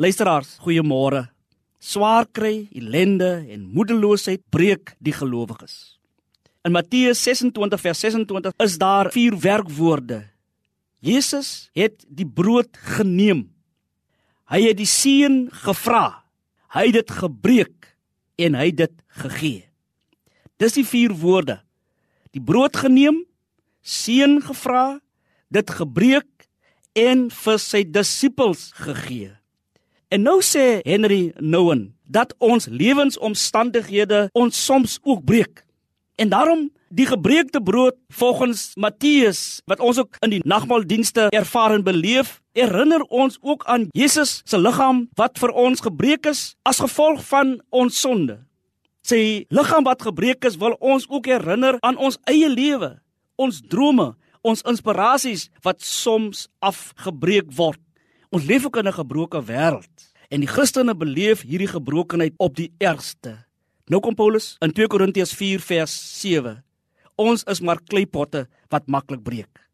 Luisteraars, goeiemôre. Swaar kry, ellende en moedeloosheid breek die gelowiges. In Matteus 26 vers 26 is daar vier werkwoorde. Jesus het die brood geneem. Hy het die seën gevra. Hy het dit gebreek en hy het dit gegee. Dis die vier woorde. Die brood geneem, seën gevra, dit gebreek en vir sy disippels gegee. En nou sê Henry Nouwen dat ons lewensomstandighede ons soms ook breek. En daarom die gebreekte brood volgens Matteus wat ons ook in die nagmaaldienste ervaar en beleef, herinner ons ook aan Jesus se liggaam wat vir ons gebreek is as gevolg van ons sonde. Sy liggaam wat gebreek is, wil ons ook herinner aan ons eie lewe, ons drome, ons inspirasies wat soms afgebreek word. Ons leef ook in 'n gebroke wêreld en die Christene beleef hierdie gebrokenheid op die ergste. Nou kom Paulus in 2 Korintiërs 4 vers 7. Ons is maar kleipotte wat maklik breek.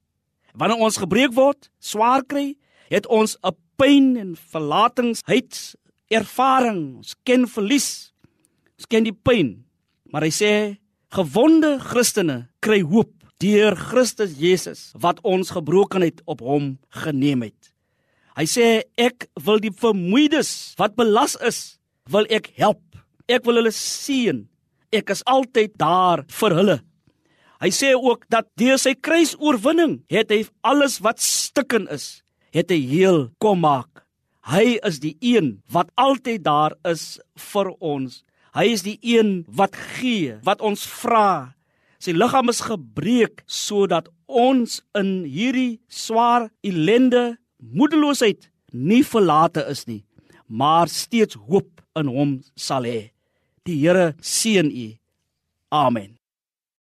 Wanneer ons gebreek word, swaar kry, het ons 'n pyn en verlatingsheid ervaring. Ons ken verlies. Ons ken die pyn. Maar hy sê gewonde Christene kry hoop deur Christus Jesus wat ons gebrokenheid op hom geneem het. Hy sê ek wil die vermoeides wat belas is, wil ek help. Ek wil hulle seën. Ek is altyd daar vir hulle. Hy sê ook dat deur sy kruisoorwinning het hy alles wat stikken is, het hy heel kom maak. Hy is die een wat altyd daar is vir ons. Hy is die een wat gee, wat ons vra, Sy liggaam is gebreek sodat ons in hierdie swaar ellende, moedeloosheid nie verlate is nie, maar steeds hoop in hom sal hê. Die Here seën u. Amen.